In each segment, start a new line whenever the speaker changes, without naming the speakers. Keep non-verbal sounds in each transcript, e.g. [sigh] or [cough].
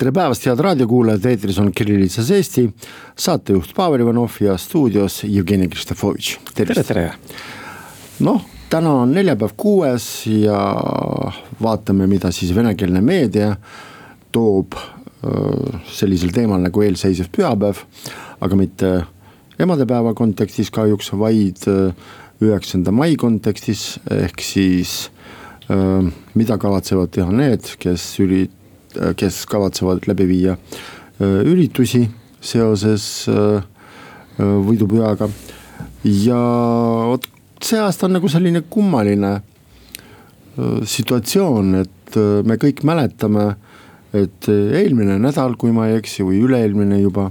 tere päevast, head raadiokuulajad, eetris on Kirillitsas Eesti, saatejuht Pavel Ivanov ja stuudios Jevgeni Kristofovitš,
tere, tere.
noh, täna on neljapäev kuues ja vaatame, mida siis venekeelne meedia toob sellisel teemal nagu eelseisev pühapäev, aga mitte emadepäeva kontekstis kahjuks, vaid üheksanda mai kontekstis, ehk siis mida kavatsevad teha need, kes ürit-, kes kavatsevad läbi viia äh, üritusi seoses äh, äh, võidupühaga. ja vot see aasta on nagu selline kummaline situatsioon, et me kõik mäletame, et eelmine nädal, kui ma ei eksi, või üle-eelmine juba.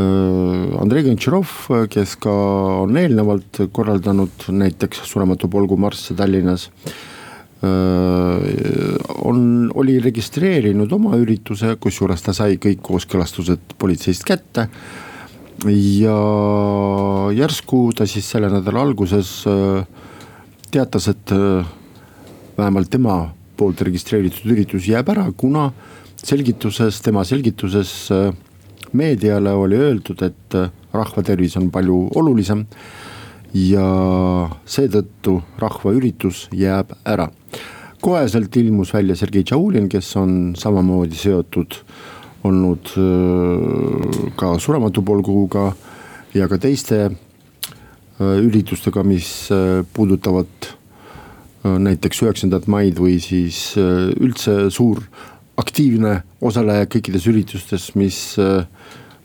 Andrei Gontšarov, kes ka on eelnevalt korraldanud näiteks Surematu polgu marsse Tallinnas Äh, on, oli registreerinud oma ürituse, kusjuures ta sai kõik kooskõlastused politseist kätte. ja järsku ta siis selle nädala alguses äh, teatas, et äh, vähemalt tema poolt registreeritud üritus jääb ära, kuna selgituses, tema selgituses meediale oli öeldud, et rahva tervis on palju olulisem ja seetõttu rahvaüritus jääb ära. koheselt ilmus välja Sergei Tšaulin, kes on samamoodi seotud olnud äh, ka Surematu polguga ja ka teiste äh, üritustega, mis äh, puudutavad näiteks üheksandat maid või siis üldse suur aktiivne osaleja kõikides üritustes, mis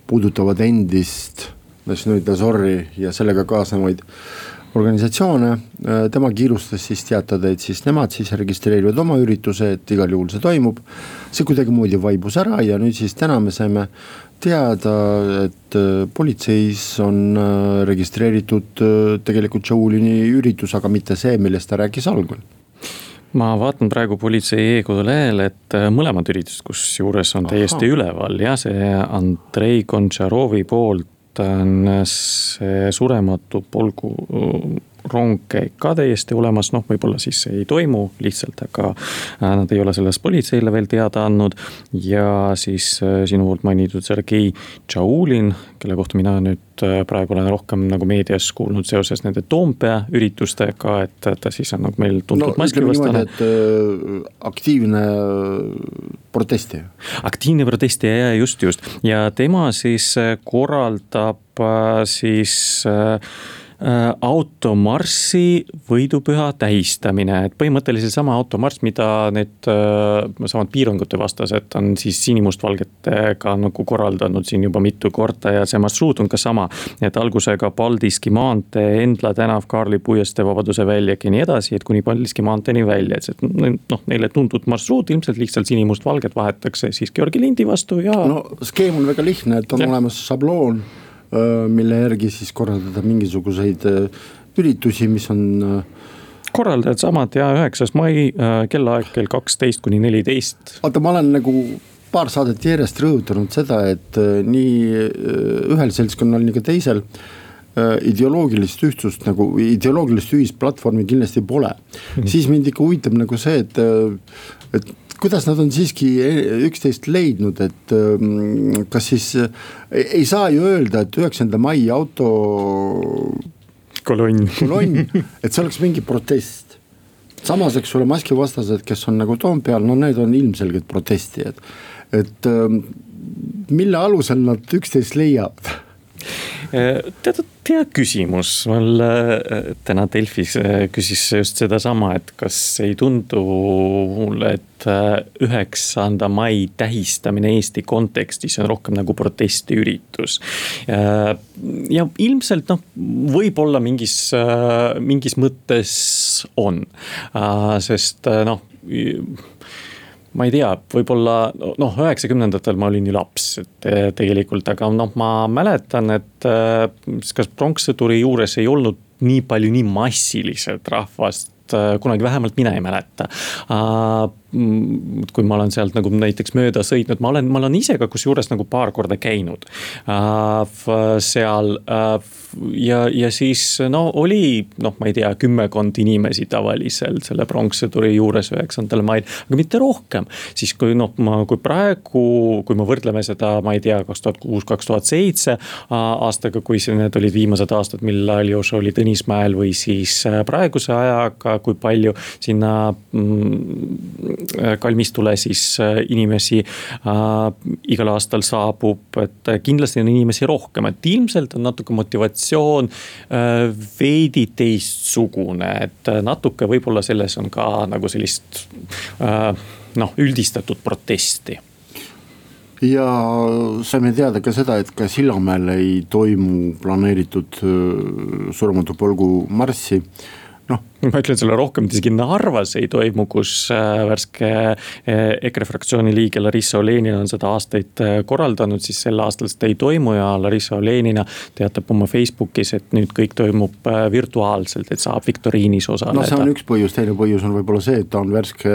puudutavad endist National Sorry ja sellega kaasnevaid organisatsioone. Äh, tema kiirustas siis teatada, et siis nemad siis registreerivad oma ürituse, et igal juhul see toimub. see kuidagimoodi vaibus ära ja nüüd siis täna me saime teada, et äh, politseis on äh, registreeritud tegelikult Shaolini üritus, aga mitte see, millest ta rääkis algul
ma vaatan praegu politsei e-kodulehel, et mõlemad üritused, kusjuures on täiesti Aha. üleval ja see Andrei Gontšarovi poolt on see surematu polgu rong käib ka täiesti olemas, noh, võib-olla siis see ei toimu lihtsalt, aga äh, nad ei ole sellest politseile veel teada andnud. ja siis äh, sinu poolt mainitud Sergei Tšaulin, kelle kohta mina nüüd äh, praegu olen rohkem nagu meedias kuulnud seoses nende Toompea üritustega, et ta siis on nagu meil tuntud no, maskivastane.
aktiivne protestija.
aktiivne protestija ja just, just ja tema siis korraldab siis äh, Äh, automarssi võidupüha tähistamine, et põhimõtteliselt sama automarss, mida need äh, samad piirangute vastased on siis sinimustvalgetega nagu korraldanud siin juba mitu korda ja see marsruut on ka sama. et algusega Paldiski maantee, Endla tänav, Kaarli puiestee, Vabaduse väljak ja nii edasi, et kuni Paldiski maanteeni välja, et see noh, neile tuntud marsruut ilmselt lihtsalt sinimustvalget vahetatakse siis Georgi lindi vastu ja.
no skeem on väga lihtne, et on ja. olemas šabloon mille järgi siis korraldada mingisuguseid üritusi, mis on.
korraldajad samad ja üheksas mai kellaaeg kell kaksteist kuni neliteist.
vaata, ma olen nagu paar saadet järjest rõhutanud seda, et nii ühel seltskonnal, nii ka teisel ideoloogilist ühtsust nagu, ideoloogilist ühist platvormi kindlasti pole mm. -hmm. siis mind ikka huvitab nagu see, et, et kuidas nad on siiski üksteist leidnud, et ähm, kas siis ei saa ju öelda, et üheksanda mai auto.
kolonn.
kolonn, [laughs] et see oleks mingi protest. samas, eks ole, maskivastased, kes on nagu Toompeal, no need on ilmselged protestijad. et ähm, mille alusel nad üksteist leiavad
tead, hea küsimus, mul äh, täna Delfis äh, küsis just sedasama, et kas ei tundu mulle, et äh, üheksanda mai tähistamine Eesti kontekstis on rohkem nagu protestiüritus. ja ilmselt noh, võib-olla mingis, mingis mõttes on, sest noh ma ei tea, võib-olla noh, üheksakümnendatel ma olin ju laps, et tegelikult, aga noh, ma mäletan, et kas pronkssõduri juures ei olnud nii palju nii massiliselt rahvast kunagi vähemalt mina ei mäleta. Mm, kui ma olen sealt nagu näiteks mööda sõitnud, ma olen, ma olen ise ka kusjuures nagu paar korda käinud äh, seal äh, ja, ja siis no oli noh, ma ei tea, kümmekond inimesi tavaliselt selle pronkssõduri juures üheksandal mail, aga mitte rohkem. siis kui noh, ma, kui praegu, kui me võrdleme seda, ma ei tea, kaks tuhat kuus, kaks tuhat seitse aastaga, kui see, need olid viimased aastad, mil Aljoša oli Tõnismäel või siis äh, praeguse ajaga, kui palju sinna mm, Äh, kalmistule siis äh, inimesi äh, igal aastal saabub, et kindlasti on inimesi rohkem, et ilmselt on natuke motivatsioon veidi teistsugune, et natuke võib-olla selles on ka nagu sellist noh, üldistatud protesti.
Ja saime teada ka seda, et ka Sillamäel ei toimu planeeritud surmatu polgu marssi.
Noh, [laughs] ma ütlen sulle rohkem, et isegi Narvas ei toimu, kus äh, värske äh, EKRE fraktsiooni liige Larissa Olenina on seda aastaid äh, korraldanud, siis sel aastal seda ei toimu ja Larissa Olenina teatab oma Facebookis, et nüüd kõik toimub virtuaalselt, et saab viktoriinis osaleda.
no see on üks põhjus, teine põhjus on võib-olla see, et ta on värske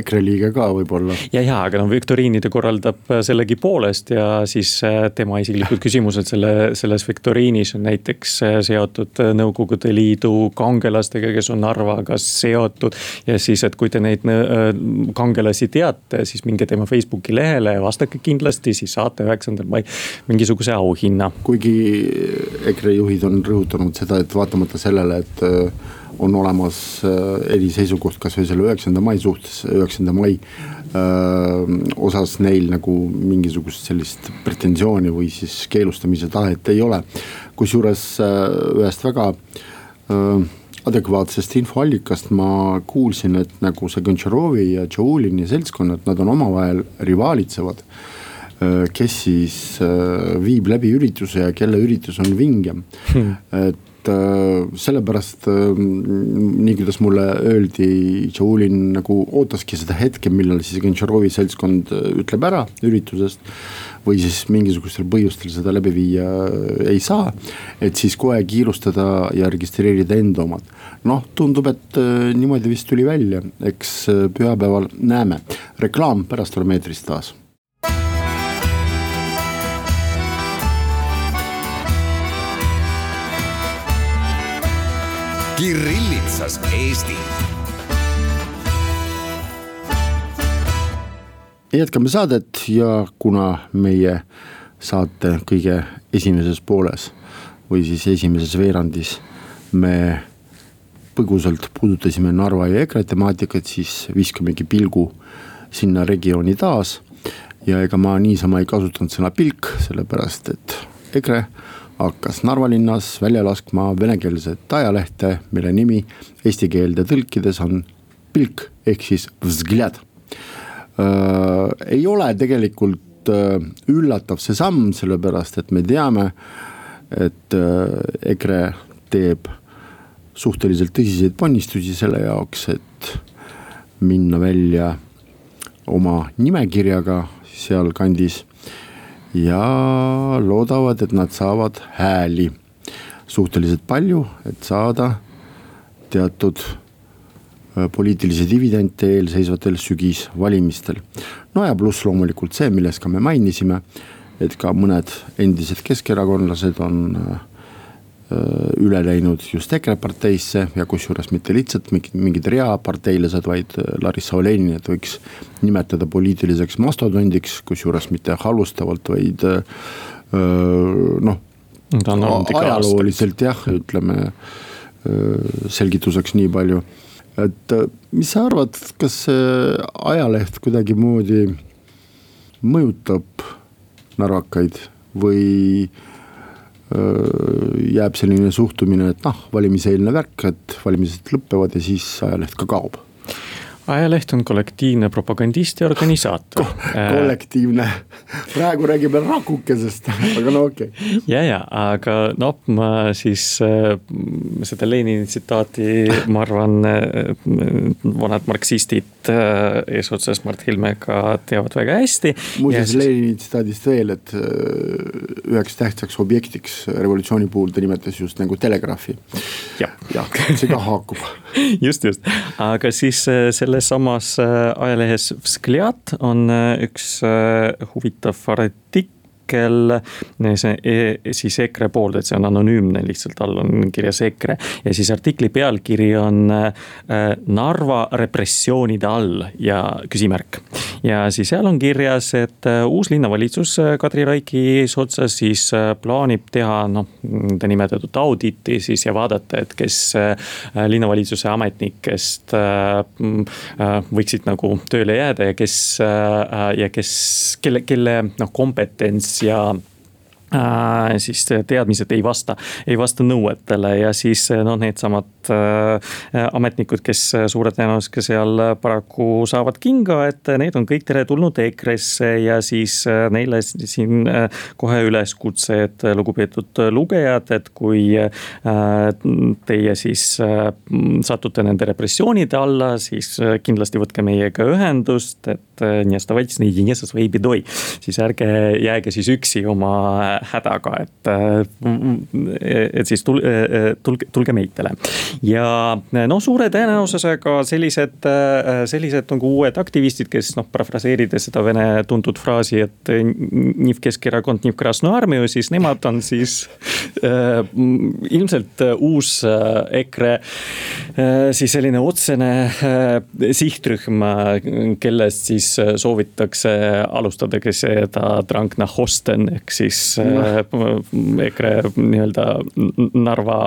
EKRE liige ka võib-olla.
ja, ja, aga no viktoriini ta korraldab sellegipoolest ja siis tema isiklikud küsimused selle, selles viktoriinis on näiteks seotud Nõukogude Liidu kangelastega, kes on Narvaga seotud. ja siis, et kui te neid äh, kangelasi teate, siis minge tema Facebooki lehele ja vastake kindlasti, siis saate üheksandal mail mingisuguse auhinna.
kuigi EKRE juhid on rõhutanud seda, et vaatamata sellele, et äh, on olemas äh, eriseisukoht kasvõi selle üheksanda mai suhtes, üheksanda mai öö, osas neil nagu mingisugust sellist pretensiooni või siis keelustamise tahet ei ole. kusjuures ühest väga öö, adekvaatsest infoallikast ma kuulsin, et nagu see Gontšarovi ja Tšaulini seltskonnad, nad on omavahel rivaalitsevad. kes siis viib läbi ürituse ja kelle üritus on vingem hmm., et sellepärast nii, kuidas mulle öeldi, Tšaulin nagu ootaski seda hetke, millal siis Gontšarovi seltskond ütleb ära üritusest või siis mingisugustel põhjustel seda läbi viia ei saa. et siis kohe kiirustada ja registreerida enda omad. noh, tundub, et äh, niimoodi vist tuli välja, eks äh, pühapäeval näeme. reklaam pärast oleme eetris taas
Kirillitsas Eesti
jätkame saadet ja kuna meie saate kõige esimeses pooles või siis esimeses veerandis me põgusalt puudutasime Narva ja EKRE temaatikat, siis viskamegi pilgu sinna regiooni taas. ja ega ma niisama ei kasutanud sõna pilk, sellepärast et EKRE hakkas Narva linnas välja laskma venekeelset ajalehte, mille nimi eesti keelde tõlkides on pilk ehk siis vzgled ei ole tegelikult äh, üllatav see samm, sellepärast et me teame, et äh, EKRE teeb suhteliselt tõsiseid ponnistusi selle jaoks, et minna välja oma nimekirjaga sealkandis ja loodavad, et nad saavad hääli. Suhteliselt palju, et saada teatud Äh, poliitilisi dividende eelseisvatel sügisvalimistel. no ja pluss loomulikult see, millest ka me mainisime, et ka mõned endised keskerakondlased on äh, üle läinud just EKRE parteisse ja kusjuures mitte lihtsalt mingid, reaparteilased, vaid äh, Larissa Olenit võiks nimetada poliitiliseks mastodondiks, kusjuures mitte halvustavalt, vaid noh. ajalooliselt jah, ütleme selgituseks nii palju et äh, mis sa arvad, kas see ajaleht kuidagimoodi mõjutab narvakaid või äh, jääb selline suhtumine, et noh, valimiseelne värk, et valimised lõpevad ja siis ajaleht ka kaob
ajaleht on kollektiivne propagandist ja organisaator Ko.
kollektiivne, praegu räägime rakukesest, aga no okei okay..
ja, ja aga noh, ma siis äh, seda Lenini tsitaati, ma arvan äh,, vanad marksistid äh, eesotsas Mart Helmega teavad väga hästi.
muuseas siis... Lenini tsitaadist veel, et äh, üheks tähtsaks objektiks revolutsiooni puhul ta nimetas just nagu telegraafi. jah ja, ja, see ka haakub [laughs]
just, just, aga siis äh, selles samas äh, ajalehes Vzgljad on äh, üks huvitav artikkel artikkel, see e, siis EKRE poolt, et see on anonüümne, lihtsalt all on kirjas EKRE. ja siis artikli pealkiri on äh, Narva repressioonide all ja küsimärk. ja siis seal on kirjas, et äh, uus linnavalitsus äh, Kadri Raiki eesotsas siis plaanib teha noh, nimetatud auditi siis ja vaadata, et kes linnavalitsuse ametnikest võiksid nagu tööle jääda ja kes ja kes, kelle, kelle noh kompetents ja Äh, siis teadmised ei vasta, ei vasta nõuetele ja siis noh, needsamad äh, ametnikud, kes suure tõenäosusega seal paraku saavad kinga, et need on kõik teretulnud EKRE-sse ja siis äh, neile siin äh, kohe üleskutse, et lugupeetud lugejad, et kui äh, teie siis äh, satute nende repressioonide alla, siis kindlasti võtke meiega ühendust, et не оставайтесь наедине со своей бедой. siis ärge jääge siis üksi oma hädaga, et, et siis tul, tulge, tulge meitele. ja noh, suure tõenäosusega sellised, sellised nagu uued aktivistid, kes noh, parafraseerides seda vene tuntud fraasi, et nii v Keskerakond, nii v Krasnõi armia, siis nemad on siis äh, ilmselt uus EKRE äh, siis selline otsene äh, sihtrühm, kellest siis soovitakse alustadagi seda Dranknahosten ehk siis EKRE nii-öelda Narva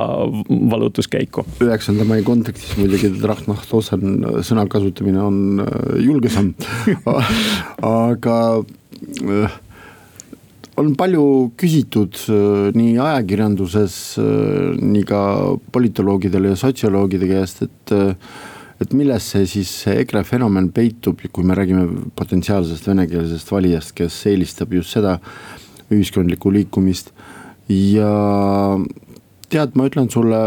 vallutuskäiku.
üheksanda mai kontekstis muidugi Drahmahtosen sõna kasutamine on äh, julgesam [laughs] aga äh, on palju küsitud äh, nii ajakirjanduses, nii ka politoloogidele ja sotsioloogide käest, et et milles see siis EKRE fenomen peitub, kui me räägime potentsiaalsest venekeelsest valijast, kes eelistab just seda ühiskondlikku liikumist? Ja tead, ma ütlen sulle,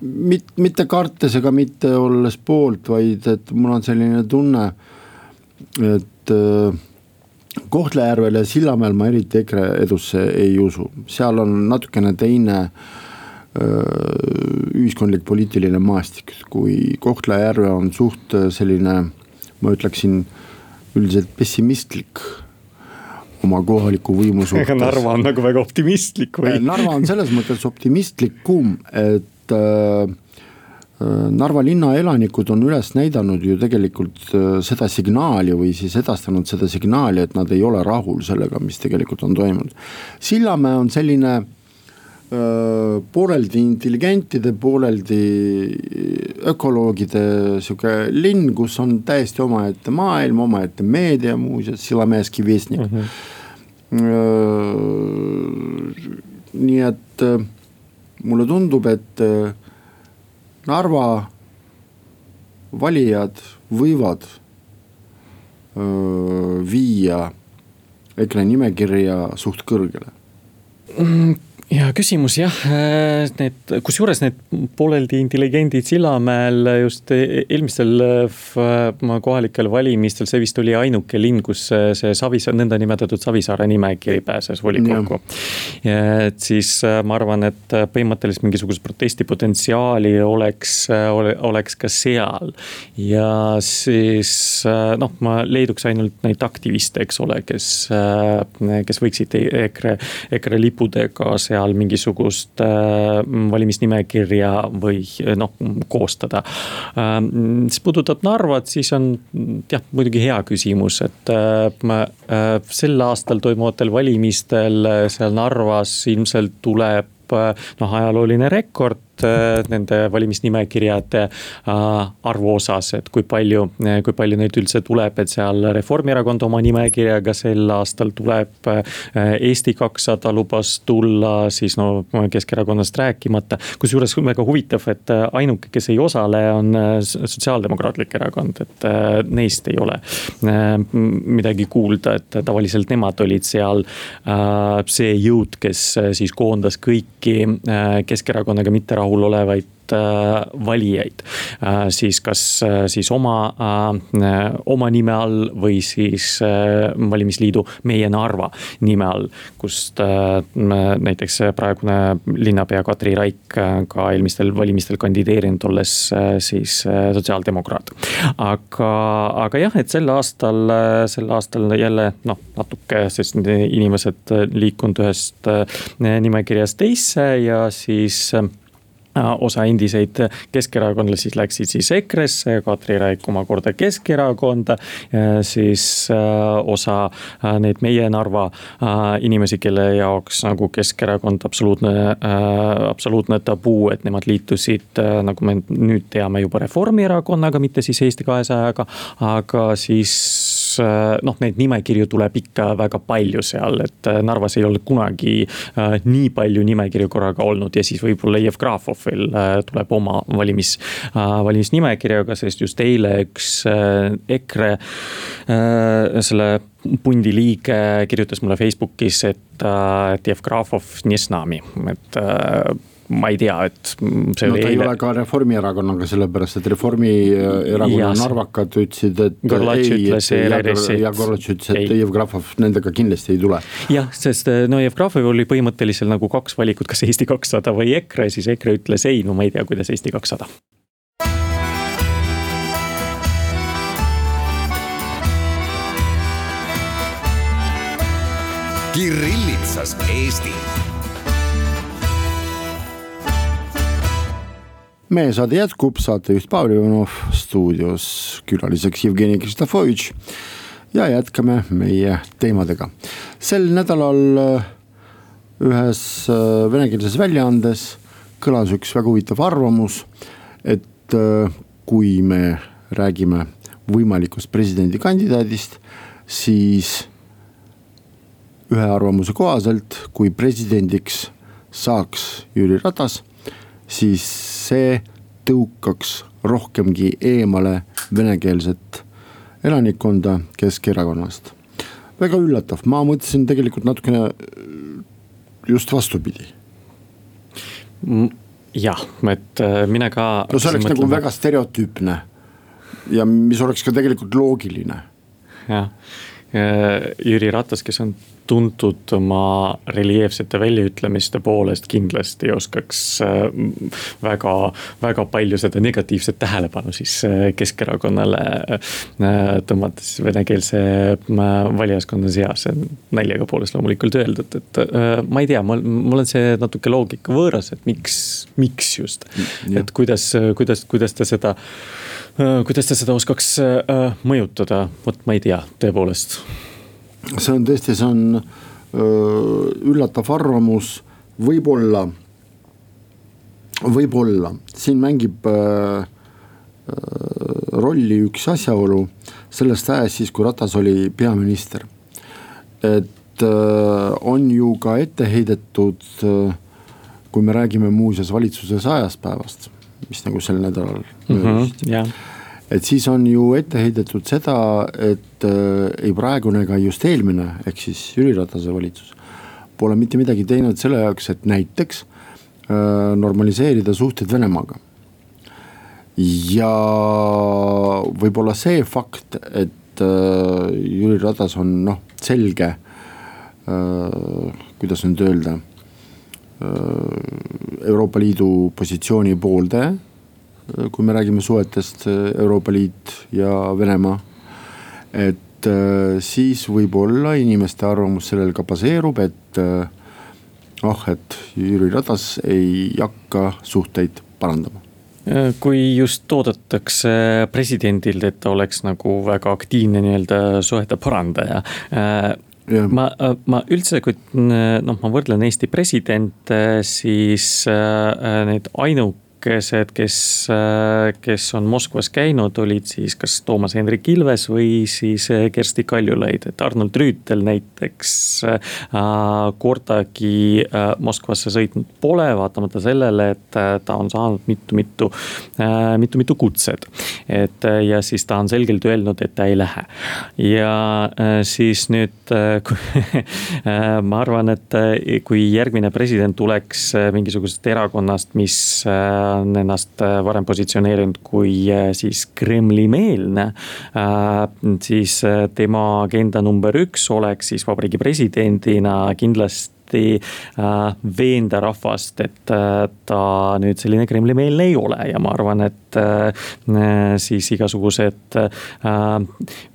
mit-, mitte kartes ega mitte olles poolt, vaid et mul on selline tunne, et äh, Kohtla-Järvel ja Sillamäel ma eriti EKRE edusse ei usu, seal on natukene teine äh, ühiskondlik poliitiline maastik, kui Kohtla-Järve on suht selline, ma ütleksin üldiselt pessimistlik oma kohaliku võimu [laughs] suhtes.
ega Narva on nagu väga optimistlik või?
Narva on selles mõttes optimistlikum, et äh, äh, Narva linna elanikud on üles näidanud ju tegelikult äh, seda signaali või siis edastanud seda signaali, et nad ei ole rahul sellega, mis tegelikult on toimunud. Sillamäe on selline pooleldi intelligentide, pooleldi ökoloogide sihuke linn, kus on täiesti omaette maailm, omaette meedia muuseas, Sillamäeski vestnik mm. -hmm nii et mulle tundub, et Narva valijad võivad viia EKRE nimekirja suht kõrgele
ja küsimus jah, äh, need, kusjuures need pooleldi intelligendid Sillamäel just eelmistel äh, kohalikel valimistel, see vist oli ainuke linn, kus see Savisaar, nõndanimetatud Savisaare nimekiri pääses volikokku. et siis äh, ma arvan, et põhimõtteliselt mingisugust protestipotentsiaali oleks, oleks ka seal. ja siis noh, ma leiduks ainult neid aktiviste, eks ole, kes, kes võiksid EKRE, EKRE lipudega seal seal mingisugust äh, valimisnimekirja või noh, koostada. Äh, mis puudutab Narvat, siis on jah, muidugi hea küsimus, et äh, sel aastal toimuvatel valimistel seal Narvas ilmselt tuleb noh, ajalooline rekord nende valimisnimekirjade arvu osas, et kui palju, kui palju neid üldse tuleb, et seal Reformierakond oma nimekirjaga sel aastal tuleb. Eesti kakssada lubas tulla, siis no Keskerakonnast rääkimata, kusjuures väga huvitav, et ainuke, kes ei osale, on Sotsiaaldemokraatlik Erakond, et neist ei ole midagi kuulda, et tavaliselt nemad olid seal see jõud, kes siis koondas kõiki Keskerakonnaga mitte rahul olevaid Äh, valijaid. Äh, siis kas äh, siis oma, oma nime all või siis valimisliidu Meie Narva nime all. kust näiteks praegune linnapea Katri Raik ka eelmistel valimistel kandideerinud, olles siis sotsiaaldemokraat. aga, aga jah, et sel aastal, sel aastal jälle noh, natuke, sest inimesed liikunud ühest nimekirjast teisse ja siis osa endiseid keskerakondlasi läksid siis EKRE-sse, Katri Raik omakorda Keskerakonda. siis äh, osa äh, neid meie Narva inimesi, kelle jaoks nagu Keskerakond absoluutne, absoluutne tabuu, et nemad liitusid, nagu me nüüd teame juba Reformierakonnaga, mitte siis Eesti kahesajaga. aga siis kus noh, neid nimekirju tuleb ikka väga palju seal, et äh, Narvas ei ole kunagi äh, nii palju nimekirju korraga olnud ja siis võib-olla Jevgrafov veel tuleb oma valimis, valimisnimekirjaga, sest just eile üks EKRE selle pundi liige kirjutas mulle Facebookis, et, et Jevgrafov nii s nami, et ma ei tea, et
see no, oli eile. ei ole ka Reformierakonnaga, sellepärast et Reformierakonna narvakad ütlesid, et.
Gorlatš ütles ERR-is,
et. ja Gorlatš ütles, et. Jevgrafov nendega kindlasti ei tule.
jah, sest no Jevgrafov oli põhimõtteliselt nagu kaks valikut, kas Eesti kakssada või EKRE, siis EKRE ütles ei, no ma ei tea, kuidas Eesti kakssada.
Kirillitsas Eesti
meie saade jätkub, saatejuht Pavel Ivanov stuudios, külaliseks Jevgeni Kristofovitš. ja jätkame meie teemadega. sel nädalal äh, ühes äh, venekeelses väljaandes kõlas üks väga huvitav arvamus, et äh, kui me räägime võimalikust presidendikandidaadist, siis ühe arvamuse kohaselt, kui presidendiks saaks Jüri Ratas siis see tõukaks rohkemgi eemale venekeelset elanikkonda Keskerakonnast. väga üllatav, ma mõtlesin tegelikult natukene just vastupidi.
jah, et äh, mine ka.
no see oleks nagu väga stereotüüpne ja mis oleks ka tegelikult loogiline.
jah, Jüri Ratas, kes on tuntud oma reljeefsete väljaütlemiste poolest kindlasti oskaks äh, väga, väga palju seda negatiivset tähelepanu siis äh, Keskerakonnale äh, tõmmata siis venekeelse valijaskonna seas. naljaga poolest loomulikult öeldud, et ma ei tea, mul, mul on see natuke loogika võõras, et miks, miks just. et kuidas, kuidas, kuidas ta seda, kuidas ta seda oskaks mõjutada, vot ma ei tea, tõepoolest
see on tõesti, see on öö, üllatav arvamus, võib-olla, võib-olla siin mängib öö, rolli üks asjaolu sellest ajast siis, kui Ratas oli peaminister. et on ju ka ette heidetud, kui me räägime muuseas valitsuse sajast päevast, mis nagu sel nädalal möödus mm. -hmm, yeah et siis on ju ette heidetud seda, et äh, ei praegune ega just eelmine, ehk siis Jüri Ratase valitsus. Pole mitte midagi teinud selle jaoks, et näiteks äh, normaliseerida suhted Venemaaga. ja võib-olla see fakt, et äh, Jüri Ratas on noh, selge äh,, kuidas nüüd öelda äh,, Euroopa Liidu positsiooni pooldaja kui me räägime suhetest äh, Euroopa Liit ja Venemaa. et äh, siis võib-olla inimeste arvamus sellel ka baseerub, et ah, et Jüri Ratas ei hakka suhteid parandama
kui just oodatakse presidendilt, et ta oleks nagu väga aktiivne nii-öelda suhete parandaja ma, ma üldse, kui noh, ma võrdlen Eesti presidente, siis need ainu ainukesed, kes, kes on Moskvas käinud, olid siis kas Toomas Hendrik Ilves või siis eh, Kersti Kaljulaid, et Arnold Rüütel näiteks äh, kordagi äh, Moskvasse sõitnud pole, vaatamata sellele, et äh, ta on saanud mitu-mitu äh,, mitu-mitu kutset. et äh, ja siis ta on selgelt öelnud, et ta ei lähe. ja äh, siis nüüd äh,, [laughs] äh, ma arvan, et äh, kui järgmine president tuleks äh, mingisugusest erakonnast, mis äh, on ennast äh, varem positsioneerinud kui äh, siis Kremli-meelne. Äh, siis tema agenda number üks oleks siis vabariigi presidendina kindlasti veenda rahvast, et ta nüüd selline Kremli-meelne ei ole ja ma arvan, et siis igasugused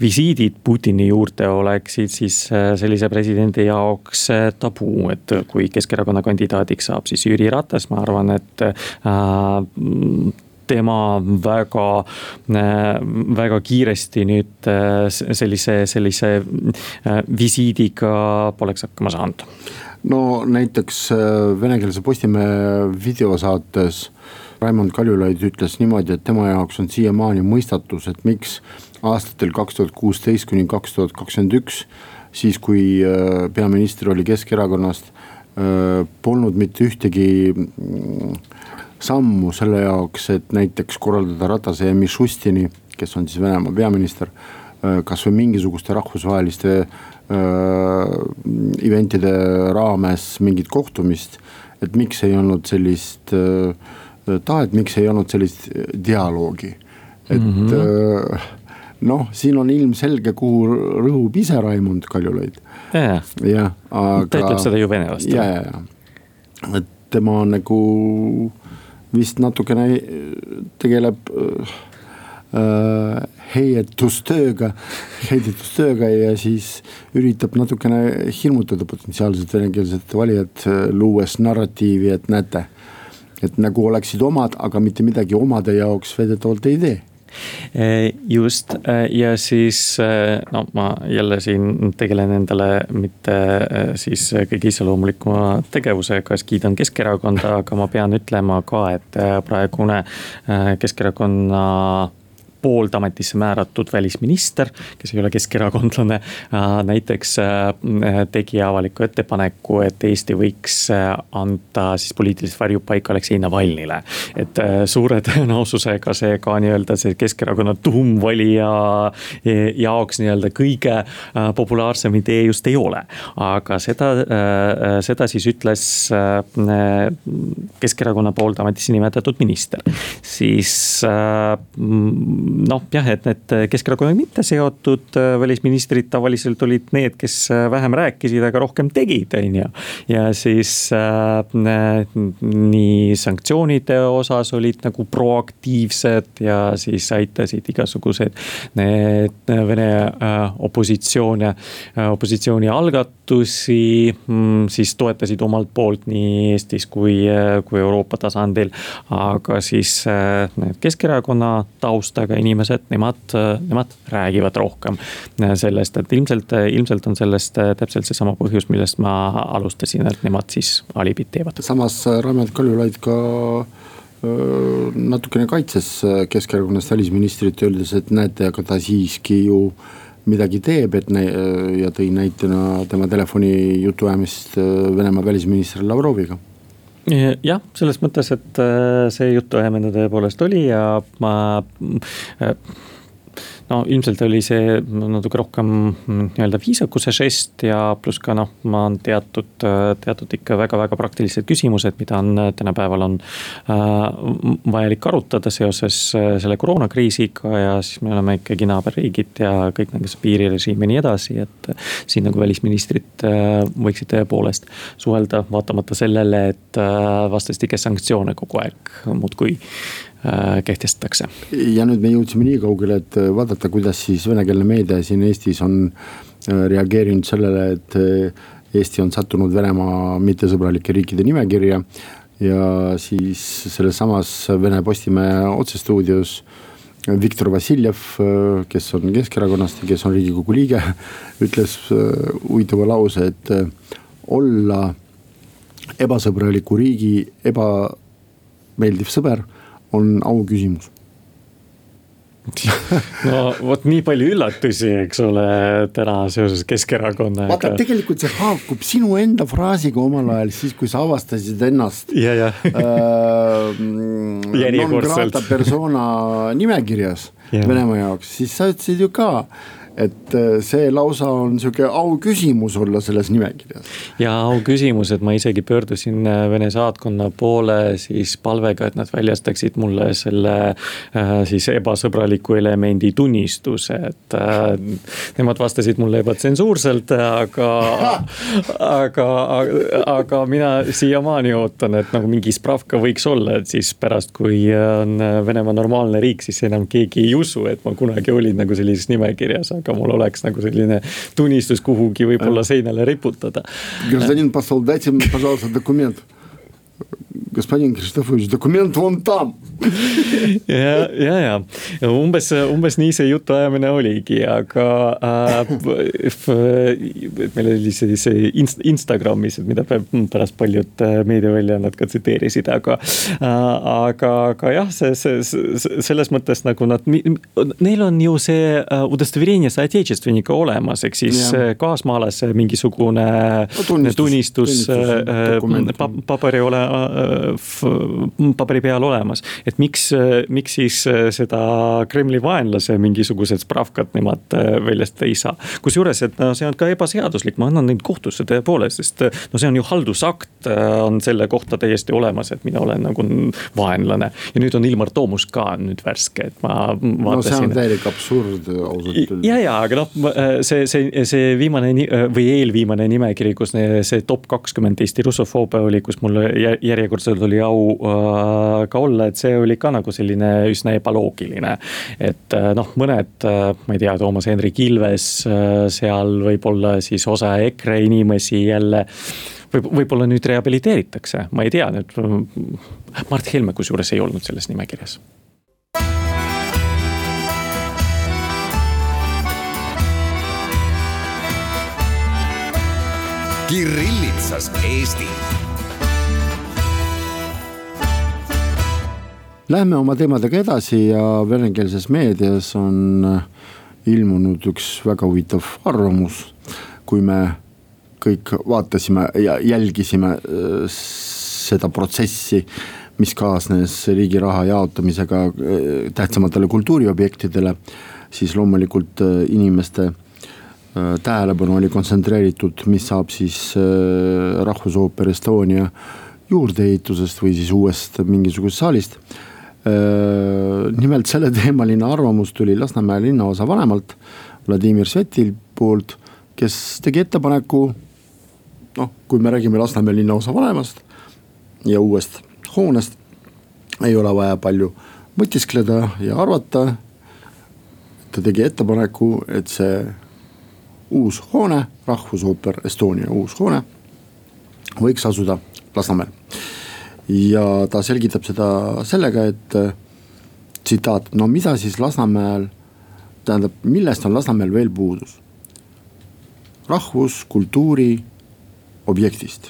visiidid Putini juurde oleksid siis sellise presidendi jaoks tabuu, et kui Keskerakonna kandidaadiks saab siis Jüri Ratas, ma arvan, et tema väga, väga kiiresti nüüd sellise, sellise visiidiga poleks hakkama saanud.
No näiteks venekeelse Postimehe videosaates Raimond Kaljulaid ütles niimoodi, et tema jaoks on siiamaani mõistatus, et miks aastatel kaks tuhat kuusteist kuni kaks tuhat kakskümmend üks, siis kui peaminister oli Keskerakonnast, polnud mitte ühtegi sammu selle jaoks, et näiteks korraldada Ratase ja Mišustini, kes on siis Venemaa peaminister, äh, kasvõi mingisuguste rahvusvaheliste äh, event'ide raames mingit kohtumist. et miks ei olnud sellist äh, tahet, miks ei olnud sellist dialoogi, et mm -hmm. noh, siin on ilmselge, kuhu rõhub ise Raimond Kaljulaid.
jah, aga. ta ütleb seda ju vene vastu.
ja, ja, ja, et tema on nagu vist natukene tegeleb äh, heietustööga, heidutustööga ja siis üritab natukene hirmutada potentsiaalset venekeelset valijat, luues narratiivi, et näete. et nagu oleksid omad, aga mitte midagi omade jaoks väidetavalt ei tee
Eh, just eh, ja siis eh, no ma jälle siin tegelen endale mitte siis kõige iseloomulikuma tegevusega, siis kiidan Keskerakonda, aga ma pean ütlema ka, et praegune Keskerakonna poolt ametisse määratud välisminister, kes ei ole keskerakondlane, äh, näiteks äh, tegi avaliku ettepaneku, et Eesti võiks äh, anda siis poliitilist varjupaika Aleksei Navalnile. et suure tõenäosusega see ka nii-öelda see Keskerakonna tuumvalija jaoks nii-öelda kõige populaarsem idee just ei ole. aga seda, seda siis ütles Keskerakonna poolt ametisse nimetatud minister, siis noh, jah, et need Keskerakonnaga mitte seotud äh, välisministrid tavaliselt olid need, kes äh, vähem rääkisid, aga rohkem tegid, on ju. ja siis äh, nii sanktsioonide osas olid nagu proaktiivsed ja siis aitasid igasugused need Vene äh, opositsioon ja äh, opositsiooni algatusi mm, siis toetasid omalt poolt nii Eestis kui, äh, kui Euroopa tasandil. aga siis need Keskerakonna taustaga inimesed, nemad, nemad räägivad rohkem sellest, et ilmselt, ilmselt on sellest täpselt seesama põhjus, millest ma alustasin, et nemad siis alibit teevad.
samas Raimond Kaljulaid ka natukene kaitses Keskerakonnast välisministrit, öeldes, et näete, aga ta siiski ju midagi teeb, et ja tõi näitena tema telefoni jutuajamist Venemaa välisministri Lavroviga
jah, selles mõttes, et äh, see jutuajamine tõepoolest oli ja ma äh, no ilmselt oli see natuke rohkem nii-öelda viisakuse žest ja pluss ka noh, ma on teatud, teatud ikka väga-väga praktilised küsimused, mida on tänapäeval on äh, vajalik arutada seoses äh, selle koroonakriisiga ja siis me oleme ikkagi naaberriigid ja kõik nagu see piirirežiim ja nii edasi, et siin nagu välisministrid äh, võiksid tõepoolest suhelda, vaatamata sellele, et äh, vastastikes sanktsioone kogu aeg muudkui kehtestatakse.
ja nüüd me jõudsime nii kaugele, et äh, vaadata, kuidas siis venekeelne meedia siin Eestis on äh, reageerinud sellele, et Eesti on sattunud Venemaa mittesõbralike riikide nimekirja. ja siis selles samas Vene Postimehe otsestuudios Viktor Vassiljev, kes on Keskerakonnast ja kes on riigikogu liige, [laughs] ütles huvitava lause, et olla ebasõbraliku riigi ebameeldiv sõber on auküsimus [laughs]
no vot nii palju üllatusi, eks ole, täna seoses Keskerakonnaga.
vaata, tegelikult see haakub sinu enda fraasiga omal ajal, siis kui sa avastasid ennast.
ja, ja
äh, persona nimekirjas ja. Venemaa jaoks, siis sa ütlesid ju ka et äh, see lausa on sihuke auküsimus olla selles nimekirjas.
ja auküsimus, et ma isegi pöördusin äh, Vene saatkonna poole siis palvega, et nad väljastaksid mulle selle äh, siis ebasõbraliku elemendi tunnistuse, et nemad vastasid mulle ebatsensuurselt, aga aga, aga, mina siiamaani ootan, et nagu mingi spravka võiks olla, et siis pärast, kui on Venemaa normaalne riik, siis enam keegi ei usu, et ma kunagi olin nagu sellises nimekirjas, aga mul oleks nagu selline tunnistus kuhugi võib-olla seinale riputada.
Гражданин посол, дайте мне, пожалуйста, документ. господин Kristofovič, dokument on tam
ja, ja, ja umbes, umbes nii see jutuajamine oligi, aga äh, meil oli siis Instagramis, mida pärast paljud äh, meediaväljaanded ka tsiteerisid, aga äh,. aga, aga jah, see, see, see selles mõttes nagu nad, neil on ju see удостоверение соотечественника olemas, ehk siis ja. kaasmaalase mingisugune no, tunnistus, tunnistus, tunnistus äh, paberi ole paberi peal olemas. et miks, miks siis äh, seda Kremli vaenlase mingisugused spravkad nemad äh, väljast ei saa. kusjuures, et no see on ka ebaseaduslik, ma annan neid kohtusse tõepoolest, sest äh, no see on ju haldusakt on selle kohta täiesti olemas, et mina olen nagu vaenlane. ja nüüd on Ilmar Tomusk ka nüüd värske, et ma vaatasin.
no see on täielik absurd ausalt
öeldes. ja, ja, aga noh, see, see, see viimane või eelviimane nimekiri, kus see top kakskümmend Eesti russofoobia oli, kus mul järjekordselt oli au äh, ka olla, et see oli ka nagu selline üsna ebaloogiline. et äh, noh, mõned, äh, ma ei tea, Toomas Hendrik Ilves seal võib-olla siis osa EKRE inimesi jälle võib, võib-olla nüüd rehabiliteeritakse, ma ei tea nüüd. Mart Helme kusjuures ei olnud selles nimekirjas
Kirillitsas Eesti
Lähme oma teemadega edasi ja venekeelses meedias on äh, ilmunud üks väga huvitav arvamus. kui me kõik vaatasime ja jälgisime äh, seda protsessi, mis kaasnes riigi raha jaotamisega äh, tähtsamatele kultuuriobjektidele, siis loomulikult inimeste tähelepanu oli kontsentreeritud, mis saab siis Rahvusooper Estonia juurdeehitusest või siis uuest mingisugusest saalist nimelt selleteemaline arvamus tuli Lasnamäe linnaosa vanemalt Vladimir Svetil poolt, kes tegi ettepaneku. noh, kui me räägime Lasnamäe linnaosa vanemast ja uuest hoonest, ei ole vaja palju mõtiskleda ja arvata. ta tegi ettepaneku, et see uus hoone, Rahvusooper Estonia uus hoone võiks asuda Lasnamäel ja ta selgitab seda sellega, et tsitaat, no mida siis Lasnamäel, tähendab, millest on Lasnamäel veel puudus? rahvuskultuuri objektist.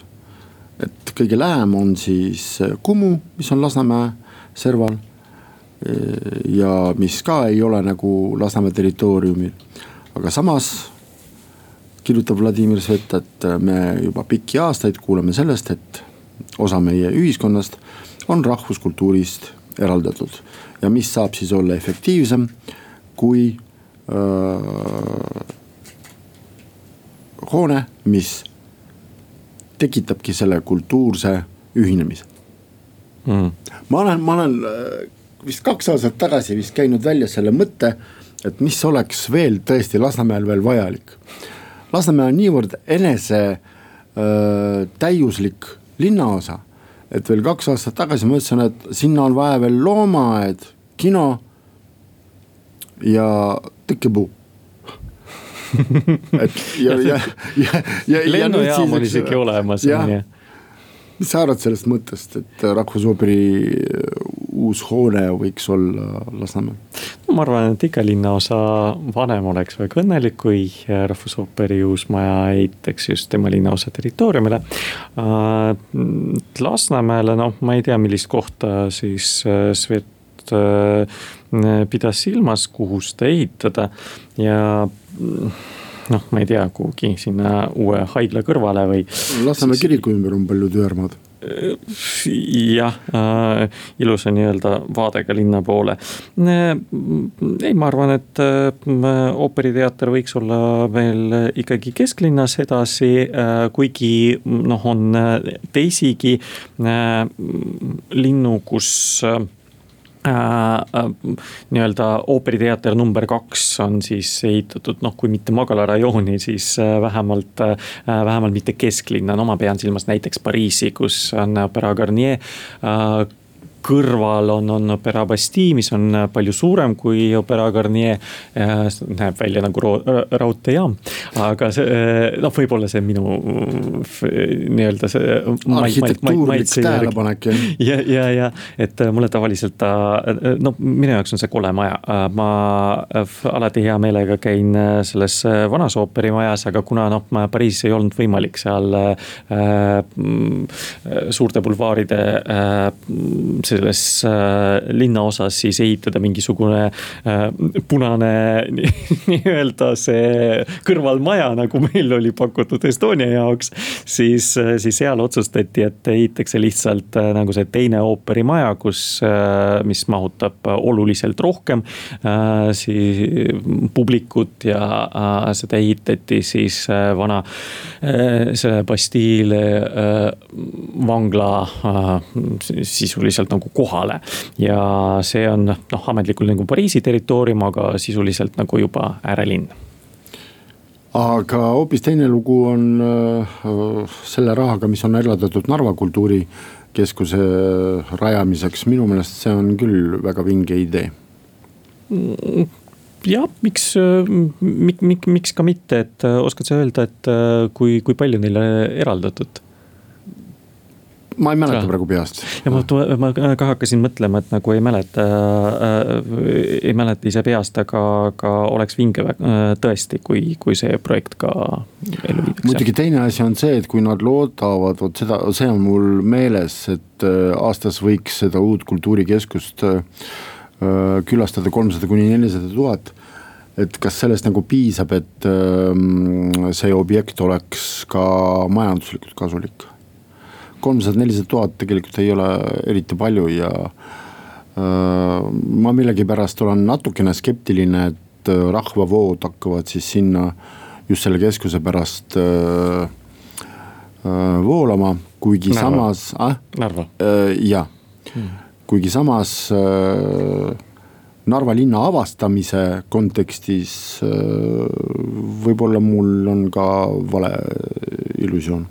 et kõige lähem on siis Kumu, mis on Lasnamäe serval. Ja mis ka ei ole nagu Lasnamäe territooriumil, aga samas kirjutab Vladimir Svet, et me juba pikki aastaid kuuleme sellest, et osa meie ühiskonnast on rahvuskultuurist eraldatud. ja mis saab siis olla efektiivsem, kui öö, hoone, mis tekitabki selle kultuurse ühinemise mm.. ma olen, ma olen vist kaks aastat tagasi vist käinud välja selle mõtte, et mis oleks veel tõesti Lasnamäel veel vajalik. Lasnamäe on niivõrd enese öö, täiuslik linnaosa. et veel kaks aastat tagasi ma mõtlesin, et sinna on vaja veel loomaaed, kino ja tõkkepuu [laughs]
et ja, ja, ja, ja. lennujaam on isegi olemas.
Mis sa arvad sellest mõttest, et Rahvusooperi uus hoone võiks olla Lasnamäel?
ma arvan, et iga linnaosa vanem oleks väga õnnelik, kui Rahvusooperi uus maja ehitaks just tema linnaosa territooriumile. Äh, Lasnamäele, noh, ma ei tea, millist kohta siis äh, Svet pidas silmas, kuhu seda ehitada ja noh, ma ei tea, kuhugi sinna uue haigla kõrvale või.
Lasnamäe kiriku ümber on palju tüärmaad
jah äh,, ilusa nii-öelda vaadega linna poole. Äh, ei, ma arvan, et äh, ooperiteater võiks olla veel ikkagi kesklinnas edasi äh,, kuigi noh, on teisigi äh, linnu, kus äh, Äh, äh, nii-öelda ooperiteater number kaks on siis ehitatud noh, kui mitte Magala rajooni, siis äh, vähemalt, vähemalt mitte kesklinna, no ma pean silmas näiteks Pariisi, kus on Opera Garnier kõrval on, on Opera Bastille, mis on palju suurem kui Opera Garnier. näeb välja nagu raudteejaam, aga see noh, võib-olla see minu nii-öelda see.
arhitektuurlik tähelepanek
jah. ja, ja, ja et mulle tavaliselt ta, no minu jaoks on see kole maja, ma alati hea meelega käin selles vanas ooperimajas, aga kuna noh, Pariisis ei olnud võimalik seal äh, suurte bulvaaride äh, selles äh, linnaosas siis ehitada mingisugune äh, punane [laughs] nii-öelda see kõrvalmaja, nagu meil oli pakutud Estonia jaoks. siis, äh, siis seal otsustati, et ehitatakse lihtsalt nagu see teine ooperimaja, kus mis mahutab oluliselt rohkem siis publikut ja seda ehitati siis vana selle Bastille vangla sisuliselt nagu kohale. ja see on noh, ametlikult nagu Pariisi territoorium, aga sisuliselt nagu juba äärelinn
aga hoopis teine lugu on äh, selle rahaga, mis on eraldatud Narva kultuurikeskuse rajamiseks, minu meelest see on küll väga vinge idee.
jah, miks, mik-, mik-, miks ka mitte, et äh, oskad sa öelda, et äh, kui, kui palju neile eraldatud?
Ma ei mäleta praegu peast.
ja ma, ma ka hakkasin mõtlema, et nagu ei mäleta äh,, ei mäleta ise peast, aga, aga oleks vinge äh, tõesti, kui, kui see projekt ka ellu viidakse.
muidugi teine asi on see, et kui nad loodavad, vot seda, see on mul meeles, et äh, aastas võiks seda uut kultuurikeskust äh, külastada kolmsada kuni nelisada tuhat et kas sellest nagu piisab, et äh, see objekt oleks ka majanduslikult kasulik? Kolmsada, nelisada tuhat tegelikult ei ole eriti palju ja äh, ma millegipärast olen natukene skeptiline, et äh, rahvavood hakkavad siis sinna just selle keskuse pärast äh, voolama, kuigi Narva. samas
ah,. Narva
jah hmm., kuigi samas Narva linna avastamise kontekstis võib-olla mul on ka vale illusioon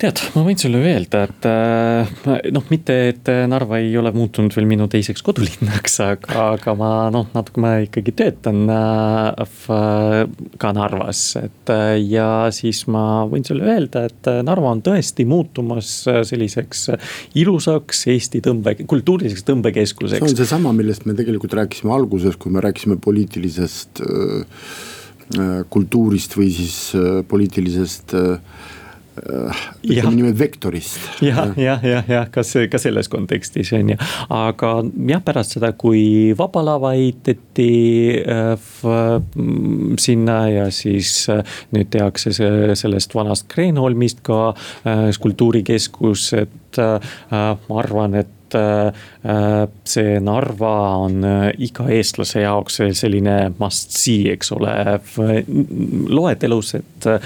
tead, ma võin sulle öelda, et äh, noh, mitte, et Narva ei ole muutunud veel minu teiseks kodulinnaks, aga, aga ma noh, natuke ma ikkagi töötan äh, ka Narvas, et äh, ja siis ma võin sulle öelda, et Narva on tõesti muutumas selliseks ilusaks Eesti tõmbe, kultuuriliseks tõmbekeskuseks.
see on seesama, millest me tegelikult rääkisime alguses, kui me rääkisime poliitilisest kultuurist või siis poliitilisest äh, ütleme niimoodi vektorist.
jah, jah, jah, jah, kas ka selles kontekstis on ju, aga jah, pärast seda, kui Vaba Lava ehitati äh, sinna ja siis äh, nüüd tehakse see sellest vanast Kreenholmist ka äh, skulptuurikeskus, et ma arvan, et et äh, see Narva on äh, iga eestlase jaoks selline must see, eks ole, loetelus, et äh,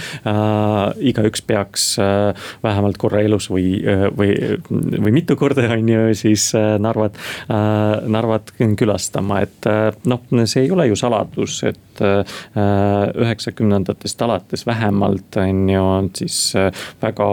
igaüks peaks äh, vähemalt korra elus või, äh, või, või mitu korda, [laughs] on ju, siis Narvat äh,, Narvat külastama, et noh, see ei ole ju saladus, et üheksakümnendatest alates vähemalt on ju, on siis väga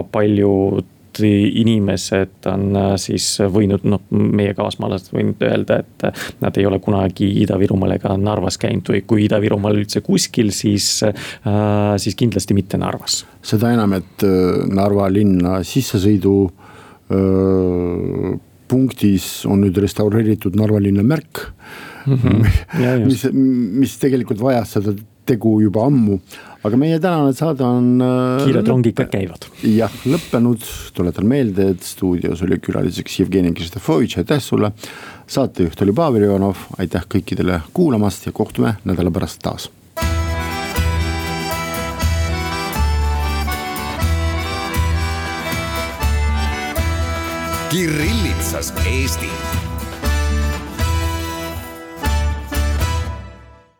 paljud inimesed on äh, siis võinud, noh, meie kaasmaalased võinud öelda, et äh, nad ei ole kunagi Ida-Virumaal ega Narvas käinud või kui Ida-Virumaal üldse kuskil, siis, äh, siis kindlasti mitte Narvas.
seda enam, et Narva linna sissesõidu punktis on nüüd restaureeritud Narva linna märk [laughs] mm. -hmm. mis, mis tegelikult vajas seda tegu juba ammu, aga meie tänane saade on.
Äh, kiired rongid ka käivad.
jah, lõppenud, tuletan meelde, et stuudios oli külaliseks Jevgeni Kristofovitš, aitäh sulle. saatejuht oli Pavel Ivanov, aitäh kõikidele kuulamast ja kohtume nädala pärast taas
Kirillitsas Eesti